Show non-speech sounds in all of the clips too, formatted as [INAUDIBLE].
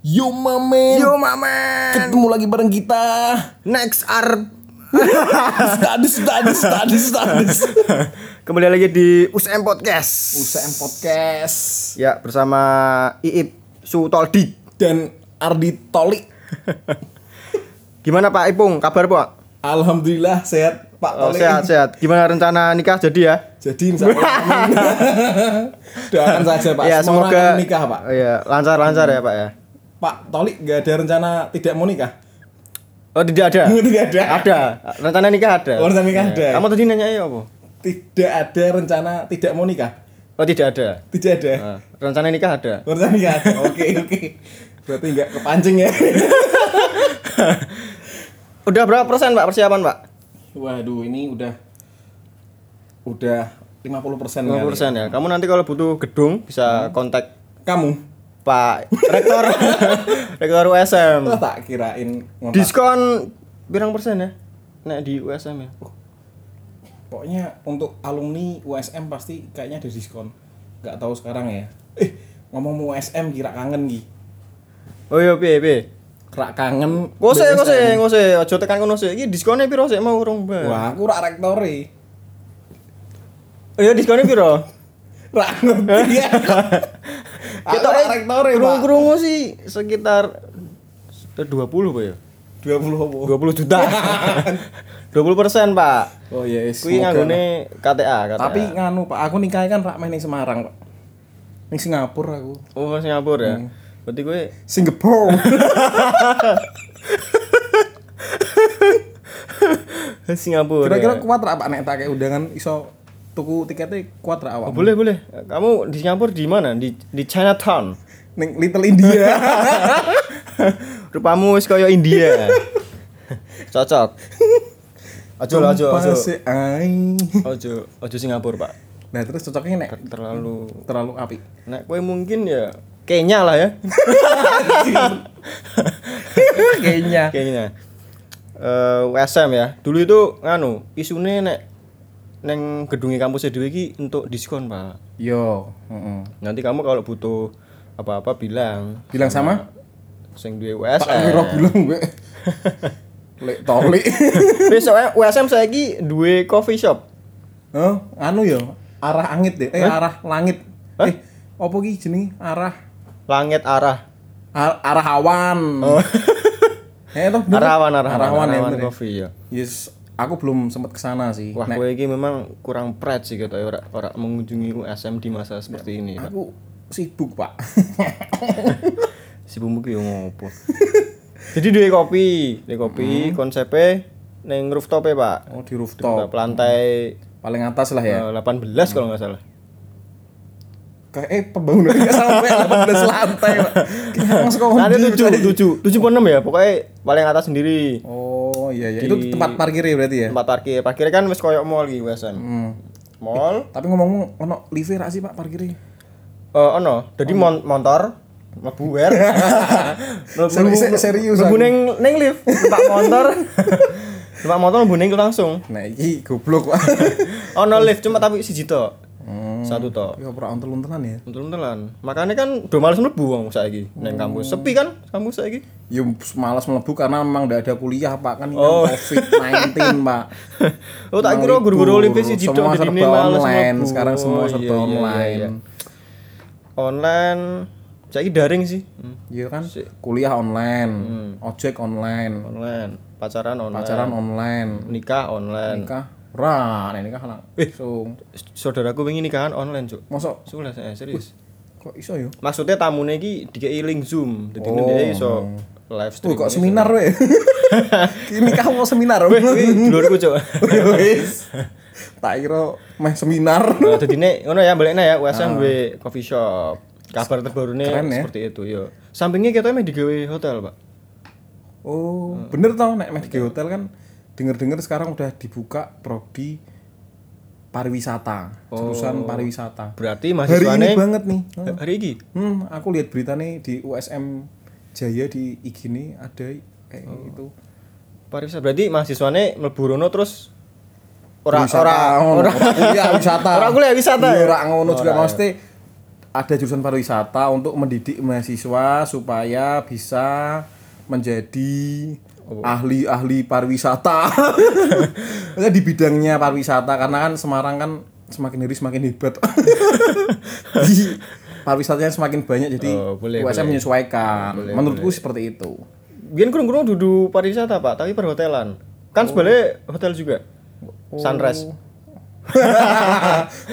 Yo mamen. Yo mamen. Ketemu lagi bareng kita. Next are Status [LAUGHS] status status status. [LAUGHS] kembali lagi di USM Podcast. USM Podcast Ya bersama Iip Sutoldi. dan Ardi Toli. [LAUGHS] Gimana Pak Ipung? Kabar Pak? Alhamdulillah sehat Pak Oh, Toli. sehat sehat. Gimana rencana nikah jadi ya? Jadi insya Allah amin. Doakan saja Pak. ya semoga akan nikah Pak. Iya lancar lancar ya Pak ya. Pak Toli nggak ada rencana tidak mau nikah? Oh tidak ada. [LAUGHS] Tidak ada. ada. Rencana nikah ada. Oh, rencana nikah Ya. ada. Kamu tadi nanya ya apa? Tidak ada rencana tidak mau nikah. Oh tidak ada. Tidak ada. Nah, rencana nikah ada. Rencana nikah ada. Oke [LAUGHS] oke. Berarti nggak kepancing ya. [LAUGHS] Udah berapa persen Pak persiapan Pak? Waduh, ini udah udah 50% persen 50 persen ya. Kamu nanti kalau butuh gedung bisa kontak Kamu? Pak Rektor [LAUGHS] Rektor USM. Oh, tak kirain ngontak. Diskon berapa persen ya? Nek di USM ya. Pokoknya untuk alumni USM pasti kayaknya ada diskon. Nggak tahu sekarang ya. Eh, ngomong USM kira kangen Gi. Oh iya piye piye. Kira kangen. Ngose ngose ngose aja tekan kono sih. Iki diskonnya piro sih mau urung Mbak? Wah, aku rak rektore. Iya diskonnya piro? [LAUGHS] Rak ngerti ya. [LAUGHS] Rektore, Pak. Krungu-krungu sih sekitar 20 Pak ya. 20 opo? 20 juta. [LAUGHS] 20 persen Pak. Oh iya, yes, Kuwi semoga. nganggone KTA, KTA. Tapi nganu Pak, aku nikah kan rak main Semarang, Pak. Ning Singapura aku. oh Singapura ya. Hmm. Berarti gue Singapura. [LAUGHS] Singapura. Kira-kira ya. kuat rak Pak nek tak kayak undangan iso tuku tiketnya kuat rak awak. Oh, boleh boleh. Kamu di Singapura di mana? Di di Chinatown. Ning Little India. [LAUGHS] Rupamu wis kaya India. [LAUGHS] Cocok. Ojo lah, ojo ojo. Ojo ojo Singapura, Pak. Nah, terus cocoknya nek Ter- Terlalu terlalu api. Nek kowe mungkin ya Kenya lah ya. [LAUGHS] Kayaknya. Kenya. Eh USM ya. Dulu itu nganu, isune nek neng gedungnya kampusnya dhewe iki untuk diskon, Pak. Yo, heeh. Nanti kamu kalau butuh apa-apa bilang Bilang sama? sing duwe Tak kira USM. bilang gue. [LAUGHS] Lek toli. [LAUGHS] Besok USM saiki duwe coffee shop. Oh, anu yo, arah angit deh. Eh, arah langit. Eh, apa ki jenenge? Arah Langit arah. ar- arah awan. Eh, toh? [LAUGHS] Arah awan, arah arah awan ya. awan bener ya? coffee ya. Yes, aku belum sempat ke sana sih. Wah, Nek, kowe iki memang kurang pride sih gitu ora ora mengunjungi USM di masa seperti ini, Pak. aku sibuk, Pak. [LAUGHS] Si bumbu ki yo ngopo. [LAUGHS] Jadi duwe kopi, duwe kopi konsepnya neng rooftop ya, Pak. Oh, di Rooftop rooftop. lantai Paling atas lah ya. eh, 18 kalau nggak salah. Kayak eh pembangunan nggak sampai 18 lantai, Pak. [LAUGHS] Kita masuk ke Nanti Hondi, 7 7 7 enam ya, pokoknya paling atas sendiri. Oh, iya iya. Di- Itu tempat parkir ya berarti ya? Tempat parkir, parkirnya kan wis koyo mall iki USM. Hmm. Mall Tapi ngomong-ngomong, ono live ra sih Pak parkirnya? Eh ono, jadi mon motor mlebu wer. [LAUGHS] Seri- se- serius Mlebu ning ning lift, numpak motor. [LAUGHS] numpak motor mlebu ning langsung. Nah, iki goblok Pak. [LAUGHS] Ono lift cuma tapi siji tok. Hmm. Satu tok. Ya ora ontel-ontelan ya. Untel-untelan. Makanya kan udah males mlebu wong saiki ning kampus. Sepi kan kampus saiki? Ya malas melebu karena memang nggak ada kuliah Pak kan ini Oh. kan COVID-19 Pak. [LAUGHS] Oh tak kira guru-guru libur, Olimpis siji tok semua jadi ini serba males online. mlebu. Sekarang semua Oh, serba iya, iya, online. iya, iya. Online saiki daring sih. Hmm. Iya kan? Kuliah online, ojek online, Online, pacaran online, pacaran online, nikah online. nikah. Ra, nek nikah lah. Langsung. Saudaraku pengen nikahan online, Cuk. Mosok Sulah saya serius. kok iso ya? Maksudnya tamune iki dikei link Zoom. Dadi Oh. dia iso live stream. kok seminar we. [LAUGHS] Ini nikah mau seminar. Kuwi dulurku, Cuk. Wis. Tak kira meh seminar. [LAUGHS] Nah, nek ngono ya baliknya ya USM duwe coffee shop. Kabar terbarunya ya. seperti itu, yo. Sampingnya kita mah digawe hotel, Pak. Oh, bener tau nek meh di hotel kan denger-denger sekarang udah dibuka prodi pariwisata, jurusan pariwisata. Berarti Hari ini banget nih. [LAUGHS] hari ini Hmm, aku lihat berita nih di USM Jaya di IG nih ada kayak Oh. itu. pariwisata. Berarti mahasiswane mlebu rono terus ora Wisata, ora ngono. ora Ora kuliah [LAUGHS] wisata. Ora kuliah wisata Iya, ya? Ora ngono juga Ora, mesti ada jurusan pariwisata untuk mendidik mahasiswa supaya bisa menjadi ahli-ahli pariwisata. [LAUGHS] Maksudnya di bidangnya pariwisata karena kan Semarang kan semakin hari semakin hebat. [LAUGHS] Di pariwisatanya semakin banyak jadi Oh, boleh, USM boleh. menyesuaikan. Menurutku seperti itu. Biar kurang-kurang duduk pariwisata pak, tapi perhotelan. Kan sebenarnya hotel juga. Sunrise. [LAUGHS]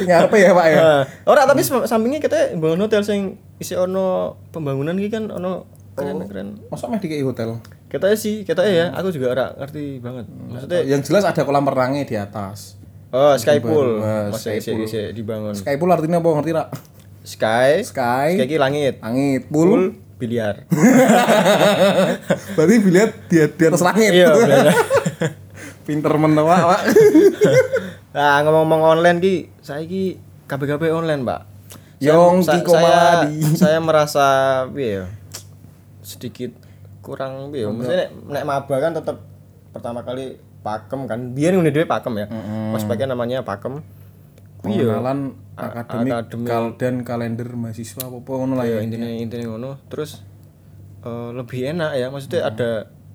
Ngarepe ya, Pak ya. Nah, ora tapi sam- sampingnya kita bangun hotel sing isi ono pembangunan iki kan ono keren-keren. Masa meh dikei hotel? Kita sih, kita ya, aku juga ora ngerti banget. Maksudnya Yang jelas ada kolam renangnya di atas. oh sky pool, Mas, masih sky isi isi dibangun. Sky pool artinya apa ngerti tak? Sky, Sky, sky iki langit, langit, pool. pool biliar. [LAUGHS] Berarti biliar di, di atas langit. Iya. [LAUGHS] Pinter menawa, Pak. [LAUGHS] Nah, ngomong-ngomong online ki, saya ki KBKB online, Pak. Saya- Yong saya, Maladi. saya merasa piye ya? Sedikit kurang piye ya? Maksudnya nek, nek maba kan tetap pertama kali pakem kan. Biar ngene dhewe pakem ya. Ospeknya namanya pakem. Pengenalan akademik, akademik. kal dan kalender mahasiswa apa ngono lah Ya ya. intinya intinya ngono. Terus eh, lebih enak ya. Maksudnya ada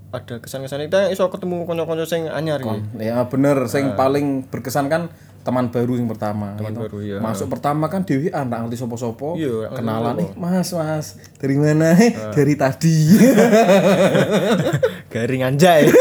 ada kesan-kesan kita iso ketemu kanca-kanca sing anyar gitu. Ya bener, sing paling berkesan kan teman baru yang pertama. Teman baru, iya. Masuk pertama kan Dewi ah nggak ngerti sopo-sopo. Iya, Kenalan nih, Mas, Mas. Dari mana? Dari tadi. [LAUGHS] Garing anjay. [LAUGHS]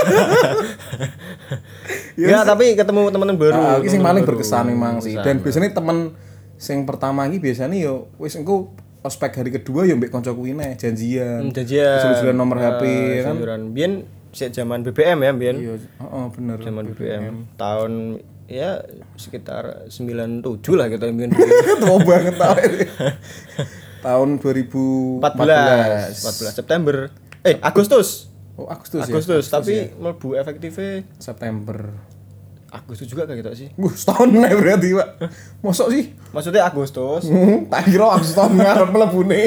ya tapi ketemu teman baru. Ah, iki sing teman paling berkesan memang sih. Dan biasanya temen sing pertama iki biasanya yo wis engko ospek hari kedua yo mbek kanca kuwi neh janjian. Jajan. Usul-usulan nomor HP kan. Biyen sik zaman BBM ya, Biyen. Iya, heeh bener. Zaman BBM. Tahun ya sekitar 97 lah kita biyen. [LAUGHS] Tua banget. [LAUGHS] Tahun 2014. 14 14 September. Eh, Agustus. Oh, Agustus, ya. Agustus, tapi mlebu efektifnya September. Agustus juga kayak gitu sih. Wuh, setahun nih berarti, Pak. Mosok sih? Maksudnya Agustus. Hmm, tak kira Agustus tahun ngarep mlebune.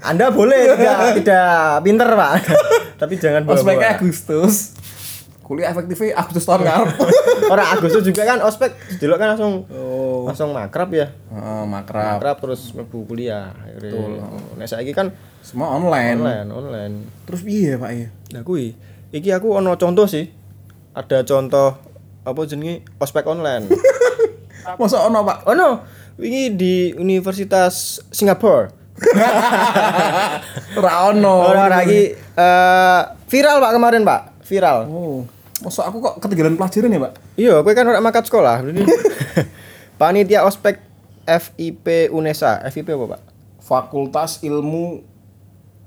Anda boleh tidak tidak pinter, Pak. [LAUGHS] tapi jangan bawa. Ospeknya Agustus. Kuliah efektifnya Agustus tahun ngarep. [LAUGHS] Orang Agustus juga kan ospek dulu kan langsung Oh. langsung makrab ya. Heeh, makrab. Makrab terus mlebu kuliah. Betul. Nah, saiki kan Semua online. online, online. Terus piye, Pak ya? Nah, kuwi iki aku ono contoh sih. Ada contoh apa jenenge ospek online. [LAUGHS] Masa ono, Pak? oh no, ini di Universitas Singapura. [LAUGHS] Ora ono. Ora ora iki eh, viral Pak kemarin, Pak. Viral. Oh. Masa aku kok ketinggalan pelajaran ya, Pak? Iya, kowe kan ora makat sekolah. [LAUGHS] Panitia ospek FIP UNESA. FIP apa, Pak? Fakultas Ilmu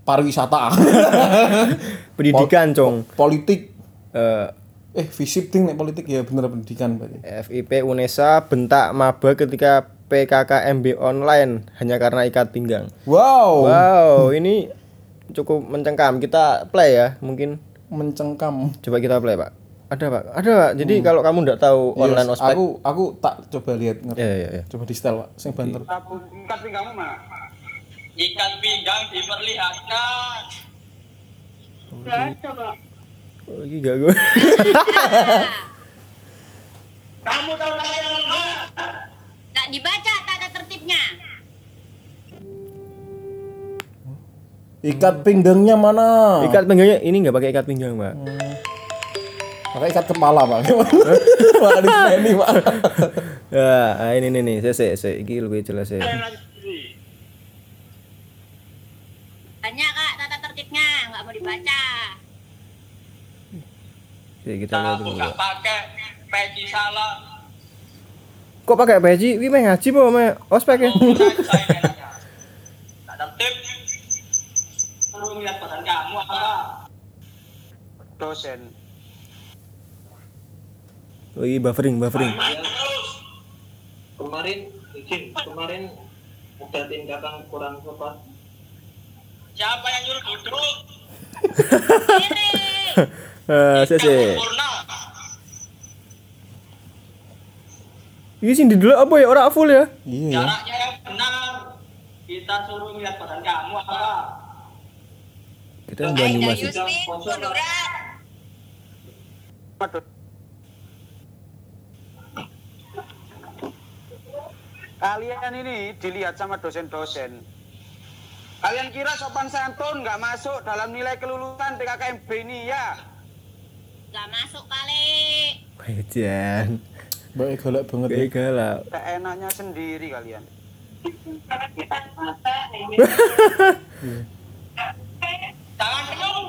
Pariwisata. [LAUGHS] Pendidikan, Cong. politik. Eh, Eh, visip ting nek politik ya bener pendidikan berarti. FIP UNESA bentak maba ketika PKKMB online hanya karena ikat pinggang. Wow. Wow, [LAUGHS] ini cukup mencengkam. Kita play ya, mungkin. Mencengkam. Coba kita play, Pak. Ada, Pak. Ada, Pak. Jadi kalau kamu nggak tahu online Yes, ospek. Aku aku tak coba lihat ngerti. Ya, ya, ya. Coba di setel, Pak. Sing banter. Ikat pinggangmu mana? Ikat pinggang diperlihatkan. Oh, ini gak gue. [LAUGHS] Kamu tahu nama yang mana? Tak dibaca tata tertibnya. Ikat pinggangnya mana? Ikat pinggangnya ini nggak pakai ikat pinggang, Pak. Pakai ikat kepala, Pak. [LAUGHS] Pak di sini, Pak. [LAUGHS] Ya, ah, ini nih nih, saya saya saya iki lebih jelas ya. Banyak kak tata tertibnya, nggak mau dibaca. Jadi kita lihat dulu. gak pakai peci salah. Kok pakai peci? Wi meh ngaji po meh ospek ya? Tak tertib. Suruh lihat badan kamu apa? Dosen. Oh, ini buffering, buffering. Terus. kemarin izin kemarin ada tindakan kurang tepat Siapa yang nyuruh duduk? [LAUGHS] Eh, saya. Sempurna. Ini sih di dulu apa ya? Orang full ya? Iya ya. Jaraknya yang benar. Kita suruh lihat badan kamu apa? Kita yang Banyumas. Yusmin, munduran. Kalian ini dilihat sama dosen-dosen. Kalian kira sopan santun nggak masuk dalam nilai kelulusan PKKMB ini ya? Gak masuk kali. Wajan. Baik galak banget ya. Galak. Seenaknya sendiri kalian. Tangan [LAUGHS] penuh.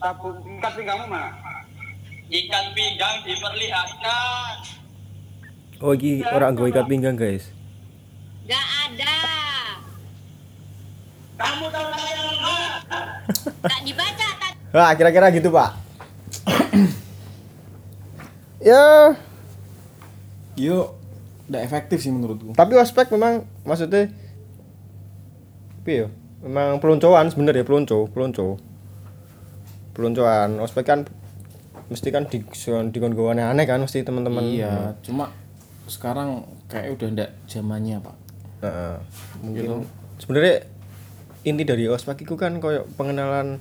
Sabun ikat pinggangmu mana? Ikat pinggang diperlihatkan. Oh, iki orang gue ikat pinggang, guys. Gak ada. Kamu tahu saya enggak? Tak dibaca tak Wah, kira-kira gitu, Pak. [CLEARS THROAT] ya, Yo, udah efektif sih menurutku. tapi ospek memang maksudnya ya? Memang peloncoan sebenarnya pelonco, pelonco. Peloncoan ospek kan mesti kan di di aneh kan mesti teman-teman. Iya, cuma sekarang kayak udah ndak zamannya, Pak. Heeh. mungkin sebenarnya inti dari ospek itu kan koyo pengenalan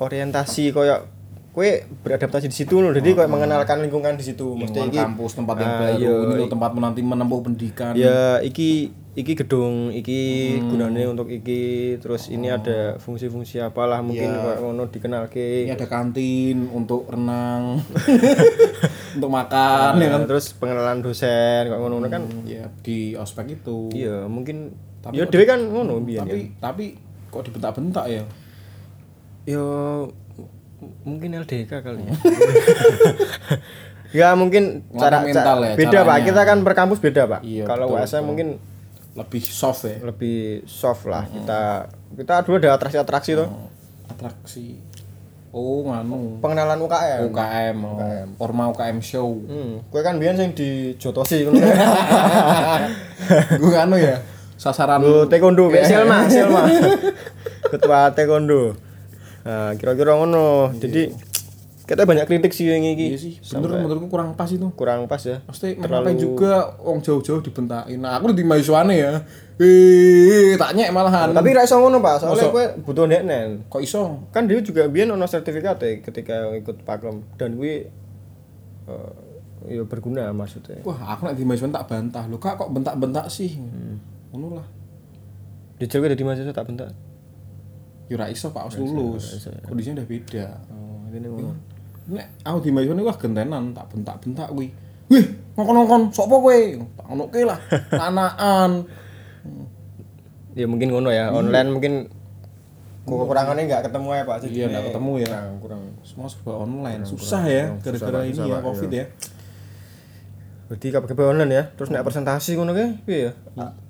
orientasi koyo kue beradaptasi di situ loh jadi koyo mengenalkan lingkungan di situ iki- kampus, tempat yang Ah, baru, iya, ini loh tempat menanti menempuh pendidikan. ya iki iki gedung iki gunanya untuk iki terus ini ada fungsi-fungsi apalah mungkin koyo ngono dikenalke Ini ada kantin untuk renang, [LAUGHS] untuk makan, ya kan? terus pengenalan dosen koyo ngono kan Ya di ospek itu. iya mungkin Tapi ya kok dhewe kan ngono biyen Tapi tapi kok dibentak-bentak ya? Yo m- mungkin LDK kali ya. [LAUGHS] ya mungkin Ngelatih cara, mental ca- ya, beda pak. caranya. Kita kan per kampus beda pak. Iya, Kalau betul. mungkin Lebih soft ya. lebih soft lah. Kita kita dulu ada atraksi-atraksi tuh. Atraksi. Oh, nganu. Pengenalan UKM. UKM, oh. Orma UKM show. Hmm, kue kan biyen sing dijotosi [LAUGHS] ngono. Gue nganu ya. Sasaran Lu taekwondo, Pak. Selma, Selma. [LAUGHS] Ketua taekwondo. Nah, kira-kira ngono. Jadi kita banyak kritik sih yang Iya iki. sih, bener menurutku kurang pas itu. Kurang pas ya. Pasti Terlalu- juga wong jauh-jauh dibentakin. Nah, aku di mahasiswane ya. Eh, tak nyek malahan. Tapi ra iso ngono, Pak. Soalnya kue butuh ndeknen. kok iso? kan dia juga biar ono sertifikat ya ketika ikut pakem dan gue eh, ya berguna maksudnya Wah, aku nek di mahasiswa tak bantah. Loh, Kak kok bentak-bentak sih? Ngono lah. di Jawa dari mahasiswa tak bentak Ya ora iso Pak harus lulus. Kondisinya udah beda. oh ini ngono Nek aku di ini wah gentenan tak bentak-bentak kuwi. Wih, ngokon-ngokon sapa kowe? Tak ngonoke lah. [LAUGHS] Tanaan. ya mungkin ngono ya online mungkin kekurangannya nggak ketemu ya pak Iya, nggak ketemu ya. kurang, kurang. Semua serba online. Susah ya gara-gara ini susah, ya Covid ya. berarti KPKP online ya terus nek presentasi ngono ke piye ya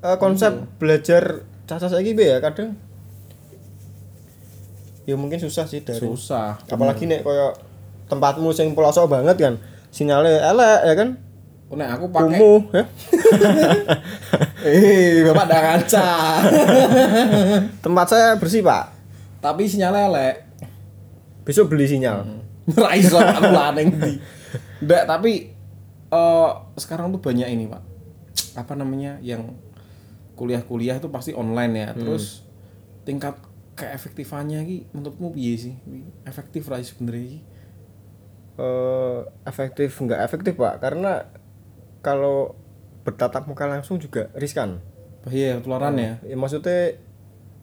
Eh, konsep belajar caca saiki piye ya kadang ya mungkin susah sih dari Susah. apalagi nek koyo tempatmu sing pelosok banget kan sinyalnya elek ya kan Nek aku pakai kumuh ya [LAUGHS] Eh, Bapak dah ngaca. tempat saya bersih pak Tapi sinyalnya elek. besok beli sinyal [LAUGHS] Ra iso aku laneng di. Tapi eh sekarang tuh banyak ini, Pak. Apa namanya yang kuliah-kuliah itu pasti online ya. Terus tingkat keefektifannya ki menurutmu piye sih? Efektif lah sebenarnya Eh, efektif nggak efektif pak? Karena kalau bertatap muka langsung juga riskan. Bahaya ketularan ya. ya maksudnya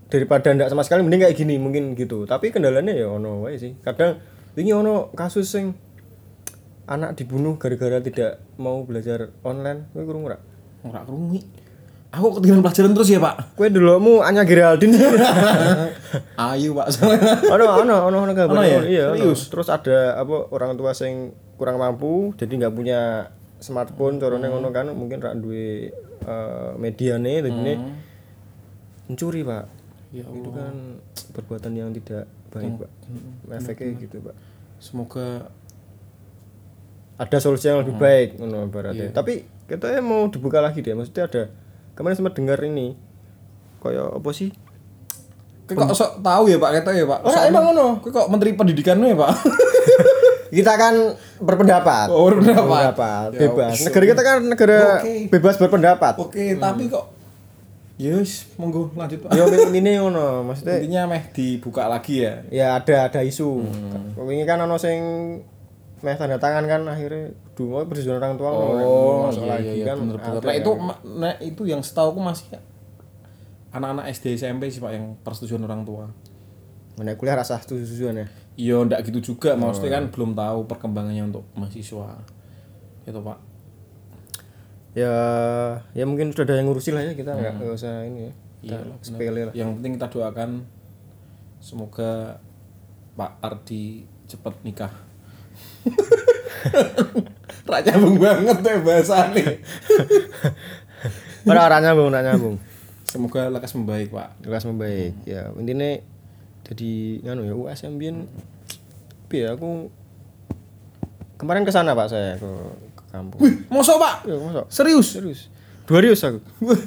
daripada ndak sama sekali mending kayak gini mungkin gitu. Tapi kendalanya ya ono wae sih. Kadang ini ono kasus sing anak dibunuh gara-gara tidak mau belajar online. Kowe kurang ora? Ora krungu. Aku ketinggalan pelajaran terus ya, Pak. kowe dulumu Anya Geraldine. [LAUGHS] Ayo, Pak. [LAUGHS] Ono ono ono ono gambar Ono ya? iya. Serius? terus ada apa orang tua sing kurang mampu jadi nggak punya smartphone carane ngono kan mungkin rak duwe eh, mediane jadi mencuri pak. Ya itu kan perbuatan yang tidak baik pak. Efeknya gitu pak. Semoga ada solusi yang lebih baik ngono ibaratnya tapi kita mau dibuka lagi deh maksudnya ada kemarin sempat dengar ini kayak apa sih kok sok tahu ya Pak kita ya Pak. Oh, Soalnya- emang ngono? Kok menteri pendidikan ya Pak. [LAUGHS] kita kan berpendapat Oh, berpendapat. Ya, bebas oke. negara kita kan negara Oke. bebas berpendapat Oke, tapi kok Yes, monggo lanjut Pak. ya ini ngono maksudnya Intinya meh dibuka lagi ya. ya ada ada isu ini kan ono sing meh tanda tangan kan akhirnya dua persetujuan orang tua Oh, masuk iya, lagi iya, iya, kan bener, bener. Nah, itu nah, itu yang setahu aku masih anak-anak SD SMP sih Pak yang persetujuan orang tua. Menaik kuliah rasa setujuan ya Iya, ndak gitu juga. Maksudnya kan belum tahu perkembangannya untuk mahasiswa. Gitu, Pak. ya ya mungkin sudah ada yang ngurusin lah ya kita nggak nggak usah ini ya Iya, sepele lah Yang penting kita doakan semoga Pak Ardi cepat nikah. [LAUGHS] Rak nyambung banget deh bahasanya. pada orang nyambung orang nyambung Semoga lekas membaik, Pak. kelas membaik ya intinya jadi nganu ya USM biyen piye aku kemarin ke sana pak saya ke, ke kampung Wih, mosok, Pak? ya masa Serius? serius dua rius aku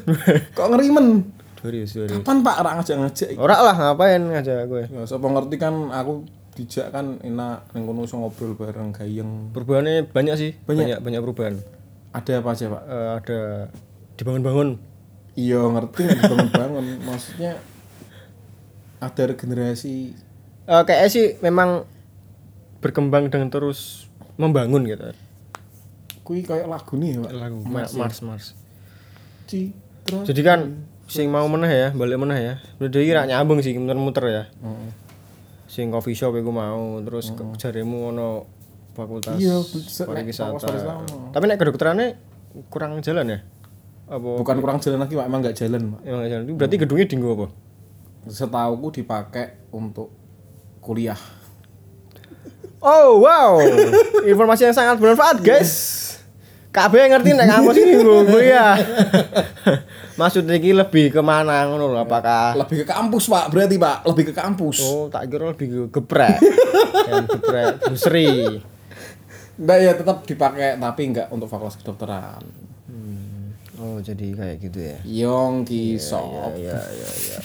[LAUGHS] Kok ngerimen? dua rius dua rius Kapan Pak rak ngajak-ngajak? ora lah ngapain ngajak gue Ya, sapa ngerti kan aku dijak kan enak ning kono ngobrol bareng gayeng. perubahannya banyak sih Banyak? banyak banyak perubahan Ada apa aja, Pak? Eh, ada dibangun-bangun Iya, ngerti dibangun-bangun. [LAUGHS] Maksudnya ada regenerasi Eh, kayaknya sih memang berkembang dengan terus membangun gitu kui kayak lagu nih ya, Pak. lagu Mars Mars, Mars. Citra. jadi kan sing mau meneh ya balik meneh ya udah kira nyambung sih muter-muter ya Heeh. Sing coffee shop iku mau terus ke jaremu ono fakultas Iya, pariwisata. tapi nek kedokterannya kurang jalan ya? Apa Bukan kurang jalan lagi, Pak. Emang nggak jalan, Pak. emang nggak jalan. Itu berarti gedungnya dinggo apa? Setauku dipakai untuk kuliah. oh wow. [LAUGHS] Informasi yang sangat bermanfaat guys. KB ngerti nek kampus ini gue ya maksudnya ini lebih ke mana ngono lho apakah Lebih ke kampus, Pak. Berarti, Pak. Lebih ke kampus. oh tak kira lebih ke geprek [LAUGHS] yang geprek busri Enggak ya tetap dipakai tapi enggak untuk fakultas kedokteran. oh jadi kayak gitu ya Yongki sop. ya ya ya